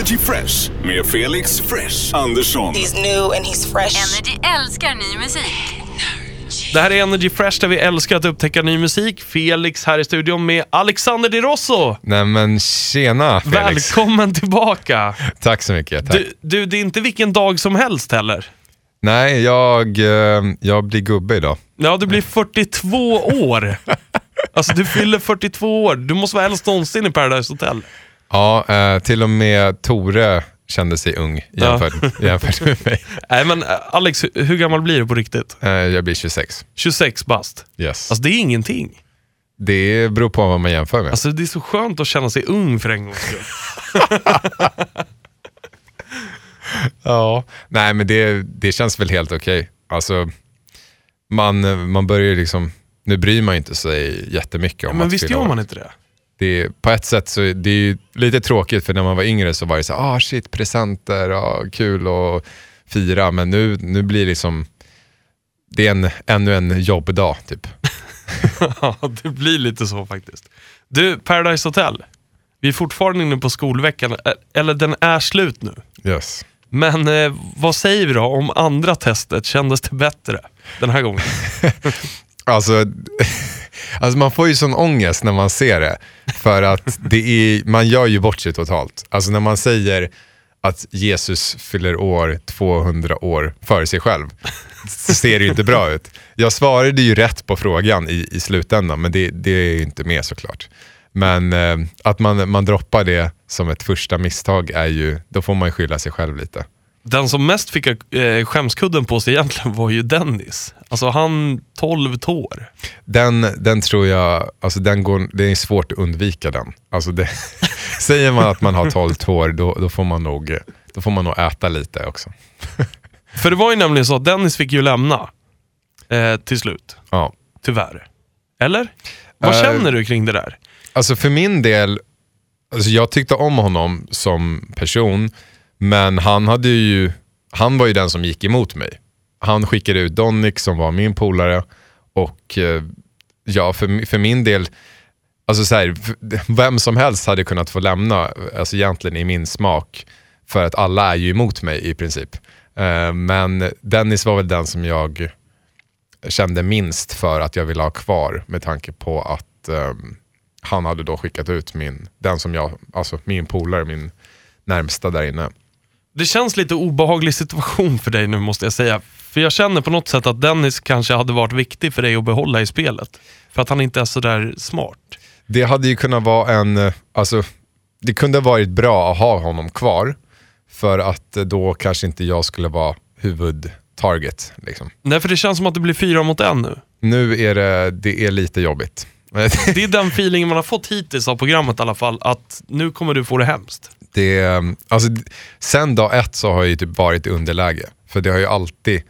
Energy Fresh med Felix Fresh Andersson. He's new and he's fresh. Energy älskar ny musik. Det här är Energy Fresh där vi älskar att upptäcka ny musik. Felix här i studion med Alexander Di Rosso. Nej men tjena Felix. Välkommen tillbaka. Tack så mycket. Tack. Du, du, det är inte vilken dag som helst heller. Nej, jag, eh, jag blir gubbe idag. Ja, du blir 42 år. Alltså du fyller 42 år. Du måste vara äldst någonsin i Paradise Hotel. Ja, eh, till och med Tore kände sig ung jämfört, jämfört med mig. Nej men eh, Alex, hur- gammal blir du på riktigt? Eh, jag blir 26. 26 bast. Yes. Alltså det är ingenting. det beror på vad man jämför med. Alltså det är så skönt att känna sig ung för en gångs skull. ja. Nej men det, det känns väl helt okej. Alltså, man, man börjar liksom, nu bryr man inte sig jättemycket om Men att visst gör man inte det? Det, är- på ett sätt så det är lite tråkigt för när man var yngre så var det så ah shit presenter, ah, kul att fira. Men nu, nu blir det liksom, det är en, ännu en jobbdag typ. Ja, det blir lite så faktiskt. Du, Paradise Hotel. Vi är fortfarande inne på skolveckan, eller den är slut nu. Yes. Men eh, vad säger vi då om andra testet? Kändes det bättre den här gången? Alltså, alltså man får ju sån ångest när man ser det. För att det är, man gör ju bort sig totalt. Alltså när man säger att Jesus fyller år 200 år före sig själv, så ser det ju inte bra ut. Jag svarade ju rätt på frågan i, i slutändan, men det, det är ju inte med såklart. Men eh, att man, man droppar det som ett första misstag är ju, då får man ju skylla sig själv lite. Den som mest fick eh, skämskudden på sig egentligen var ju Dennis. Alltså han 12 tår. Den, den tror jag, alltså den går, det är svårt att undvika den. Alltså det, säger man att man har 12 tår, då, då, får man nog, då får man nog äta lite också. För det var ju nämligen så att Dennis fick ju lämna eh, till slut. Ja. Tyvärr. Eller? Vad Eh, känner du kring det där? Alltså för min del, alltså jag tyckte om honom som person, men han, hade ju, han var ju den som gick emot mig. Han skickade ut Donnick som var min polare och eh, ja, för, för min del, alltså så här, vem som helst hade kunnat få lämna, alltså egentligen i min smak, för att alla är ju emot mig i princip. Eh, men Dennis var väl den som jag kände minst för att jag ville ha kvar med tanke på att eh, han hade då skickat ut min, den som jag, alltså min polare, min närmsta där inne. Det känns lite obehaglig situation för dig nu måste jag säga. För jag känner på något sätt att Dennis kanske hade varit viktig för dig att behålla i spelet. För att han inte är sådär smart. Det hade ju kunnat vara en, eh, alltså det kunde ha varit bra att ha honom kvar för att eh, då kanske inte jag skulle vara huvudtarget. Liksom. Nej, för det känns som att det blir fyra mot en nu. Nu är det, det är lite jobbigt. Det är den feelingen man har fått hittills av programmet i alla fall, att nu kommer du få det hemskt. det, alltså, sen dag ett så har jag ju typ varit i underläge. För det har ju alltid,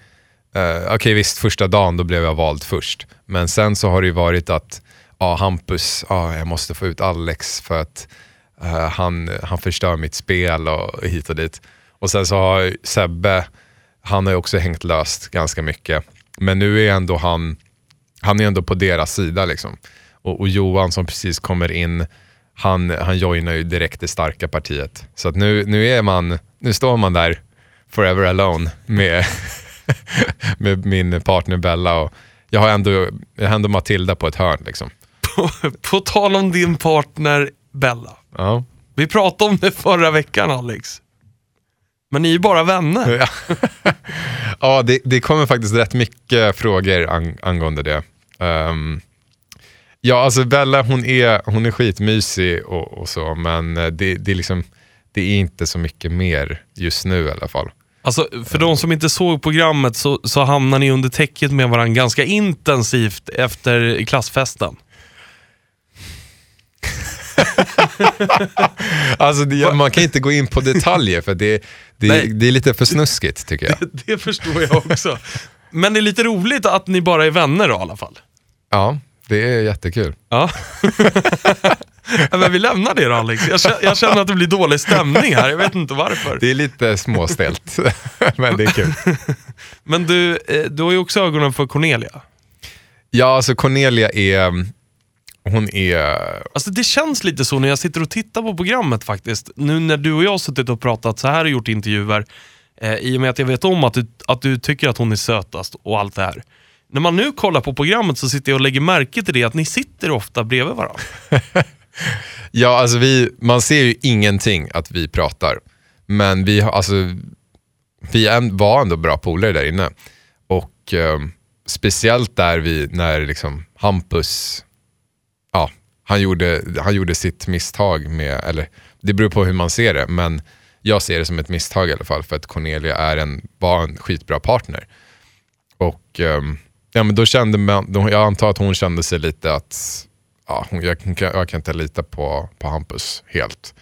eh, okej visst första dagen då blev jag vald först. Men sen så har det ju varit att, ja Hampus, ja, jag måste få ut Alex för att eh, han, han förstör mitt spel och hit och dit. Och sen så har Sebbe, han har ju också hängt löst ganska mycket. Men nu är ändå han, han är ändå på deras sida liksom. Och, och Johan som precis kommer in, han, han joinar ju direkt det starka partiet. Så att nu, nu, är man, nu står man där forever alone med, med min partner Bella. Och jag har ändå, jag har ändå Matilda på ett hörn. Liksom. På, på tal om din partner Bella. Ja. Vi pratade om det förra veckan Alex. Men ni är ju bara vänner. Ja, ja det, det kommer faktiskt rätt mycket frågor ang, angående det. Ehm, ja, alltså Bella hon är, hon är skitmysig och, och så, men eh, det, det, är liksom, det är inte så mycket mer just nu i alla fall. Alltså, för de som inte såg programmet så, så hamnar ni under täcket med varandra ganska intensivt efter klassfesten. Alltså det, man kan inte gå in på detaljer för det, det, det är lite för snuskigt tycker jag. Det förstår jag också. Men det är lite roligt att ni bara är vänner då, i alla fall. Ja, det är jättekul. Ja. Men vi lämnar det då Alex. Jag känner, jag känner att det blir dålig stämning här, jag vet inte varför. Det är lite småstelt, men det är kul. Men du, eh, du har ju också ögonen för Cornelia. Ja, alltså Cornelia är, hon är... Alltså det känns lite så när jag sitter och tittar på programmet faktiskt. Nu när du och jag har suttit och pratat så här och gjort intervjuer, eh, i och med att jag vet om att du, att du tycker att hon är sötast och allt det här. När man nu kollar på programmet så sitter jag och lägger märke till det, att ni sitter ofta bredvid varandra. Ja, alltså vi, man ser ju ingenting att vi pratar. Men vi, alltså, vi var ändå bra polare där inne. Och eh, speciellt där vi, när liksom Hampus, ja, han gjorde, han gjorde sitt misstag med, eller det beror på hur man ser det, men jag ser det som ett misstag i alla fall för att Cornelia är en, var en skitbra partner. Och ehm, ja, men då kände man, då, jag antar att hon kände sig lite att ja, hon, jag, kan- jag kan inte lita på, på Hampus helt.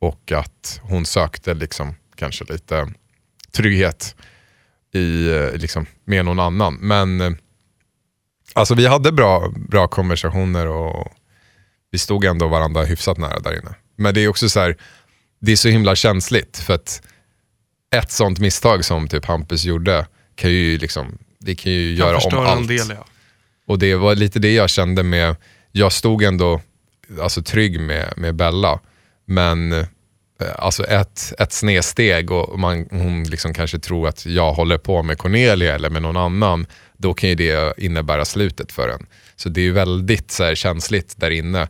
Och att hon sökte liksom kanske lite trygghet i, liksom, med någon annan. Men eh, alltså, vi hade bra, bra konversationer och vi stod ändå varandra hyfsat nära där inne. Men det är också så här, det är så himla känsligt för att ett sånt misstag som typ Hampus gjorde kan ju, liksom, det kan ju Kan göra om allt. en del ja. Och det var lite det jag kände med, jag stod ändå alltså, trygg med, med Bella, men eh, alltså ett, ett snedsteg och man, hon liksom kanske tror att jag håller på med Cornelia eller med någon annan, då kan ju det innebära slutet för en. Så det är ju väldigt så här, känsligt där inne.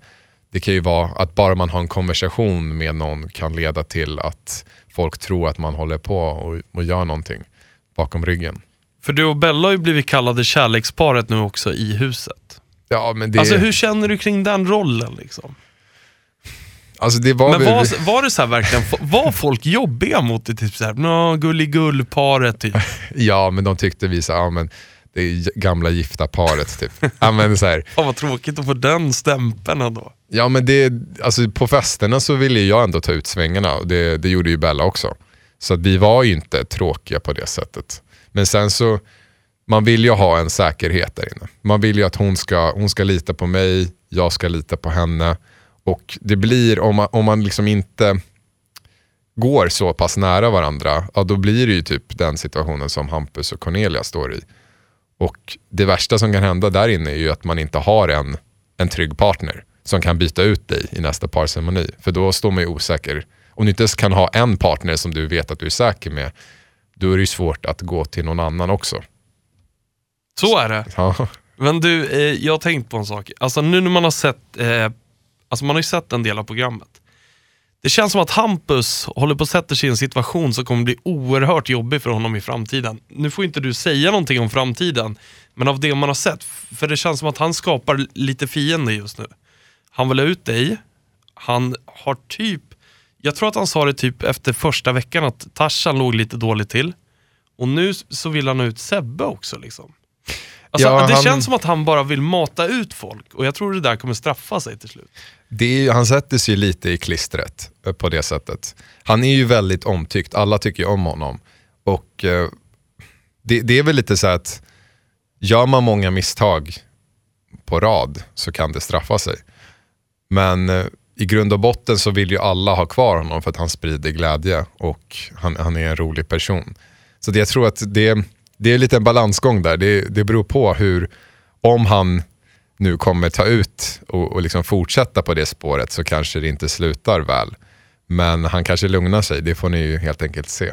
Det kan ju vara att bara man har en konversation med någon kan leda till att folk tror att man håller på och, och gör någonting bakom ryggen. För du och Bella har ju blivit kallade kärleksparet nu också i huset. Ja, men det, Alltså hur känner du kring den rollen? Liksom? alltså, det var Men var, var det så här verkligen, var folk jobbiga mot det? Typ såhär, nå gulligull-paret typ. Ja, men de tyckte vi så, ja, men det gamla gifta paret typ. ja, men så här, Fan vad tråkigt att få den stämpeln ändå. ja, men det, alltså, på festerna så ville jag ändå ta ut svängarna och det, det gjorde ju Bella också. Så att vi var ju inte tråkiga på det sättet. Men sen så, man vill ju ha en säkerhet där inne. Man vill ju att hon ska, hon ska lita på mig, jag ska lita på henne. Och det blir, om man, om man liksom inte går så pass nära varandra, ja, då blir det ju typ den situationen som Hampus och Cornelia står i. Och det värsta som kan hända där inne är ju att man inte har en, en trygg partner som kan byta ut dig i nästa parceremoni. För då står man ju osäker. Om du inte ens kan ha en partner som du vet att du är säker med, då är det ju svårt att gå till någon annan också. Så är det. Ja, Men du, eh, jag har tänkt på en sak. Alltså nu när man har sett, eh, alltså man har ju sett en del av programmet. Det känns som att Hampus håller på att sätta sig i en situation som kommer bli oerhört jobbig för honom i framtiden. Nu får inte du säga någonting om framtiden, men av det man har sett, för det känns som att han skapar lite fiender just nu. Han vill ha ut dig, han har typ, jag tror att han sa det typ efter första veckan att Tarzan låg lite dåligt till. Och nu så vill han ha ut Sebbe också liksom. Alltså, Ja, det han- känns som att han bara vill mata ut folk och jag tror det där kommer straffa sig till slut. det är, ju- han sätter sig lite i klistret eh, på det sättet. Han är ju väldigt omtyckt, alla tycker ju om honom. Och eh, det, det är väl lite så att gör man många misstag på rad så kan det straffa sig. Men eh, i grund och botten så vill ju alla ha kvar honom för att han sprider glädje och han, han är en rolig person. Så det, jag tror att det, det är lite en balansgång där. Det, det beror på hur, om han nu kommer ta ut och, och liksom fortsätta på det spåret så kanske det inte slutar väl. Men han kanske lugnar sig, det får ni ju helt enkelt se.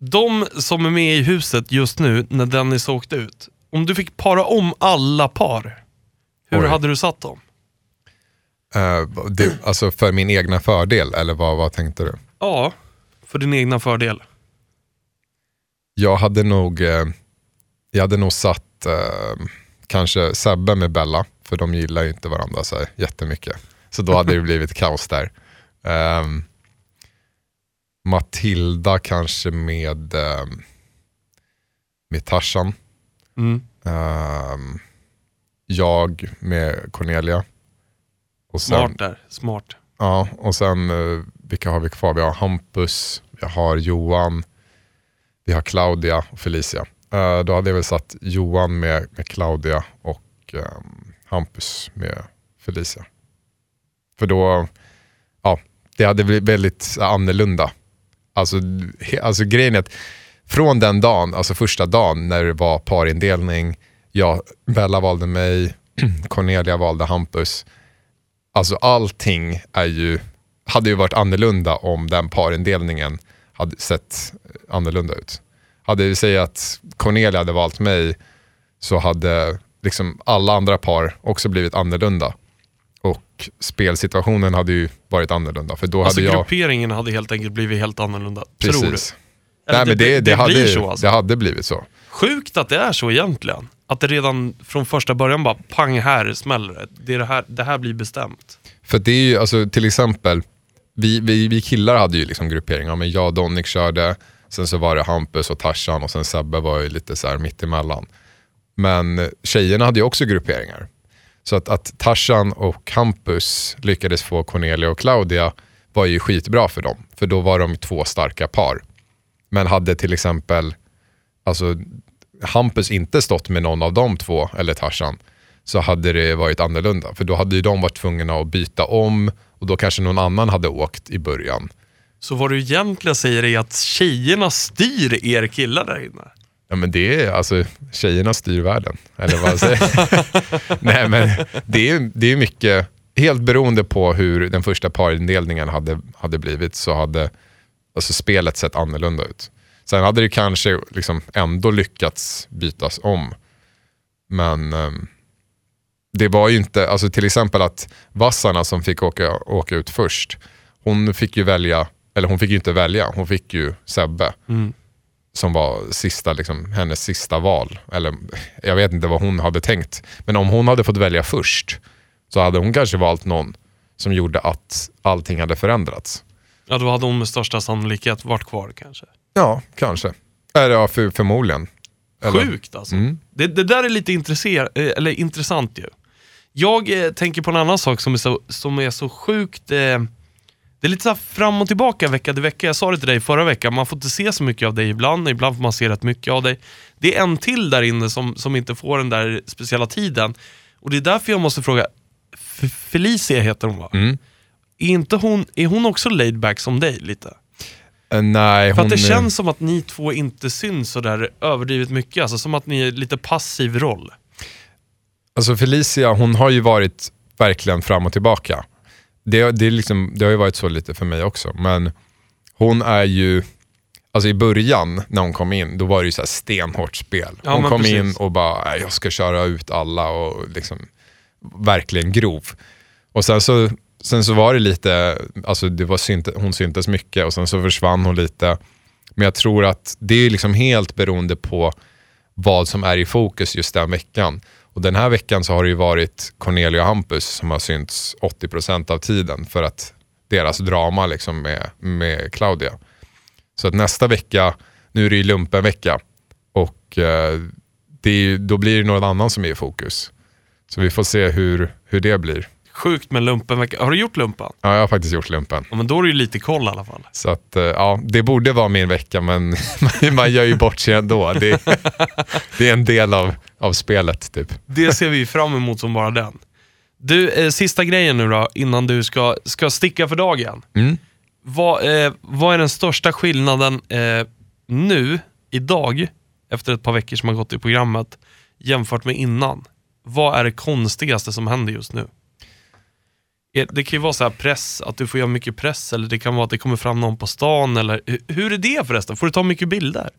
De som är med i huset just nu när Dennis åkte ut, om du fick para om alla par, hur Oj. hade du satt dem? Eh, det, alltså för min egna fördel, eller vad, vad tänkte du? Ja, för din egna fördel. Jag hade nog, eh, jag hade nog satt eh, kanske Sebbe med Bella, för de gillar ju inte varandra så här jättemycket. Så då hade det blivit kaos där. Ehm, Matilda kanske med, eh, med Tarzan. Mm. Ehm, jag med Cornelia. Och sen, Smart där, smart. Ja, och sen eh, vilka har vi kvar? Vi har Hampus, vi har Johan, vi har Claudia och Felicia. Eh, då hade jag väl satt Johan med, med Claudia och ehm, Hampus med Felicia. För då, ja, det hade blivit väldigt annorlunda. Alltså, he, alltså grejen är att från den dagen, alltså första dagen när det var parindelning, jag, Bella valde mig, Cornelia valde Hampus. Alltså allting är ju, hade ju varit annorlunda om den parindelningen hade sett annorlunda ut. Hade vi säga att Cornelia hade valt mig så hade liksom alla andra par också blivit annorlunda. Och spelsituationen hade ju varit annorlunda. För då Alltså hade jag... grupperingen hade helt enkelt blivit helt annorlunda. Tror du? Precis. Eller Nej, men det, det, det hade, så alltså. det hade blivit så. Sjukt att det är så egentligen. Att det redan från första början bara pang här smäller det. Det, är det, här, det här blir bestämt. För det är ju, alltså till exempel, vi, vi, vi killar hade ju liksom grupperingar, men jag och Donnik körde, sen så var det Hampus och Tarzan och sen Sebbe var ju lite så här mittemellan. Men tjejerna hade ju också grupperingar. Så att, att Tarzan och Hampus lyckades få Cornelia och Claudia var ju skitbra för dem. För då var de två starka par. Men hade till exempel alltså, Hampus inte stått med någon av de två, eller Tarzan, så hade det varit annorlunda. För då hade ju de varit tvungna att byta om och då kanske någon annan hade åkt i början. Så vad du egentligen säger är att tjejerna styr er killar där inne. Ja men det är alltså, tjejerna styr världen. Eller vad jag säger. Nej men det är, det är mycket, helt beroende på hur den första parindelningen hade, hade blivit så hade alltså, spelet sett annorlunda ut. Sen hade det kanske liksom ändå lyckats bytas om. Men ehm, det var ju inte, alltså till exempel att Vassarna som fick åka, åka ut först, hon fick ju välja, eller hon fick ju inte välja, hon fick ju Sebbe som var sista, liksom, hennes sista val. Eller, jag vet inte vad hon hade tänkt. Men om hon hade fått välja först så hade hon kanske valt någon som gjorde att allting hade förändrats. Ja, då hade hon med största sannolikhet varit kvar kanske. Ja, kanske. Eller ja, för, förmodligen. Eller- Sjukt alltså. Mm. Det, det där är lite eh, eller intressant ju. Jag eh, tänker på en annan sak som är så, som är så sjukt... Eh, det är lite så här fram och tillbaka vecka till vecka. Jag sa det till dig förra veckan, man får inte se så mycket av dig ibland, ibland får man se rätt mycket av dig. Det är en till där inne som, som inte får den där speciella tiden. Och det är därför jag måste fråga, F- Felicia heter hon va? Mm. Är, inte hon, är hon också laid back som dig lite? Eh, Nej, För hon... att det känns som att ni två inte syns så där överdrivet mycket, alltså som att ni är lite passiv roll. Alltså Felicia, hon har ju varit verkligen fram och tillbaka. Det, det, är liksom, det har ju varit så lite för mig också. Men hon är ju, alltså i början när hon kom in, då var det ju så här stenhårt spel. Ja, hon kom precis. in och bara, "Nej, jag ska köra ut alla och liksom verkligen grov. Och sen så, sen så var det lite, alltså det var synt, hon syntes mycket och sen så försvann hon lite. Men jag tror att det är liksom helt beroende på vad som är i fokus just den veckan. Och den här veckan så har det ju varit Cornelia och Hampus som har synts 80% av tiden för att deras drama liksom med, med Claudia. Så att nästa vecka, nu är det ju lumpenvecka och eh, det är, då blir det någon annan som är i fokus. Så vi får se hur, hur det blir. Sjukt med lumpenvecka. Har du gjort lumpen? Ja, jag har faktiskt gjort lumpen. Ja, men då är det ju lite koll i alla fall. Så att, eh, ja, det borde vara min vecka men man gör ju bort sig ändå. Det, det är en del av, av spelet typ. Det ser vi fram emot som bara den. Du, eh, sista grejen nu då, innan du ska, ska sticka för dagen. Mm. Vad, eh, vad är den största skillnaden eh, nu, idag, efter ett par veckor som har gått i programmet, jämfört med innan? Vad är det konstigaste som händer just nu? Det kan ju vara så här press, att du får göra mycket press, eller det kan vara att det kommer fram någon på stan. Eller, hur är det förresten? Får du ta mycket bilder?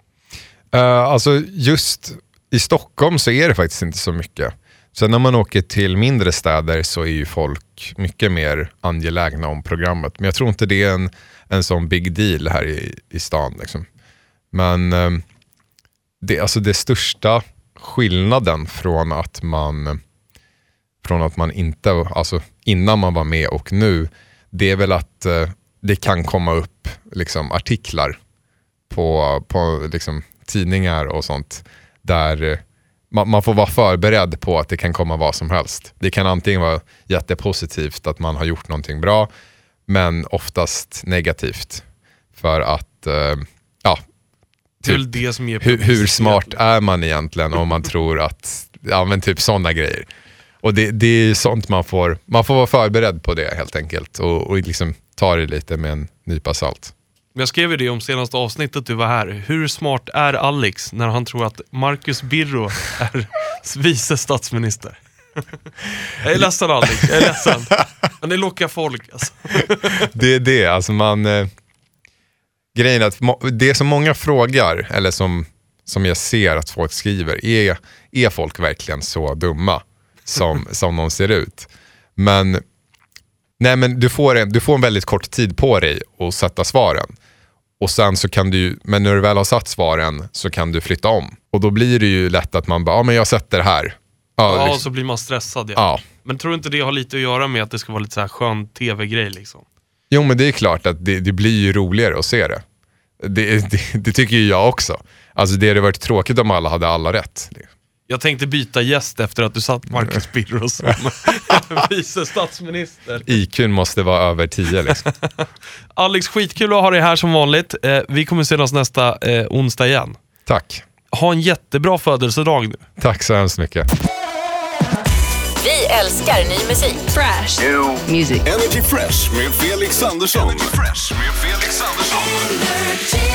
Uh, alltså just i Stockholm så är det faktiskt inte så mycket. Sen när man åker till mindre städer så är ju folk mycket mer angelägna om programmet. Men jag tror inte det är en, en sån big deal här i, i stan. Liksom. Men uh, det, alltså det största skillnaden från att man från att man inte, alltså innan man var med och nu, det är väl att eh, det kan komma upp liksom, artiklar på, på liksom, tidningar och sånt där eh, man, man får vara förberedd på att det kan komma vad som helst. Det kan antingen vara jättepositivt att man har gjort någonting bra, men oftast negativt. För att, eh, ja, Typ, hur, hur smart är man egentligen om man tror att, ja men typ sådana grejer. Och det, det är sånt man får, man får vara förberedd på det helt enkelt och, och liksom ta det lite med en nypa salt. Jag skrev ju det om senaste avsnittet du var här. Hur smart är Alex när han tror att Marcus Birro är vice statsminister? Jag är ledsen Alex, jag är ledsen. Men det lockar folk alltså. Det är det, alltså man... Eh, grejen är att det som många frågar, eller som, som jag ser att folk skriver, är, är folk verkligen så dumma som, som de ser ut? Men, nej, men du, får en, du får en väldigt kort tid på dig att sätta svaren. Och sen så kan du, men när du väl har satt svaren så kan du flytta om. Och då blir det ju lätt att man bara, ja men jag sätter här. Ja, Ja, liksom, så blir man stressad. Ja. ja. Men tror du inte det har lite att göra med att det ska vara lite så här skön tv-grej liksom? Jo men det är klart att det, det blir ju roligare att se det. Det, det. det tycker ju jag också. Alltså det hade varit tråkigt om alla hade alla rätt. Jag tänkte byta gäst efter att du satt Marcus Birro som vice statsminister. IQn måste vara över 10 liksom. Alex, skitkul att ha dig här som vanligt. Eh, vi kommer se oss nästa eh, onsdag igen. Tack. Ha en jättebra födelsedag nu. Tack så hemskt mycket. Vi älskar ny musik. Fresh. Music. Energy Fresh med Felix Andersson. Energy Fresh med Felix Andersson.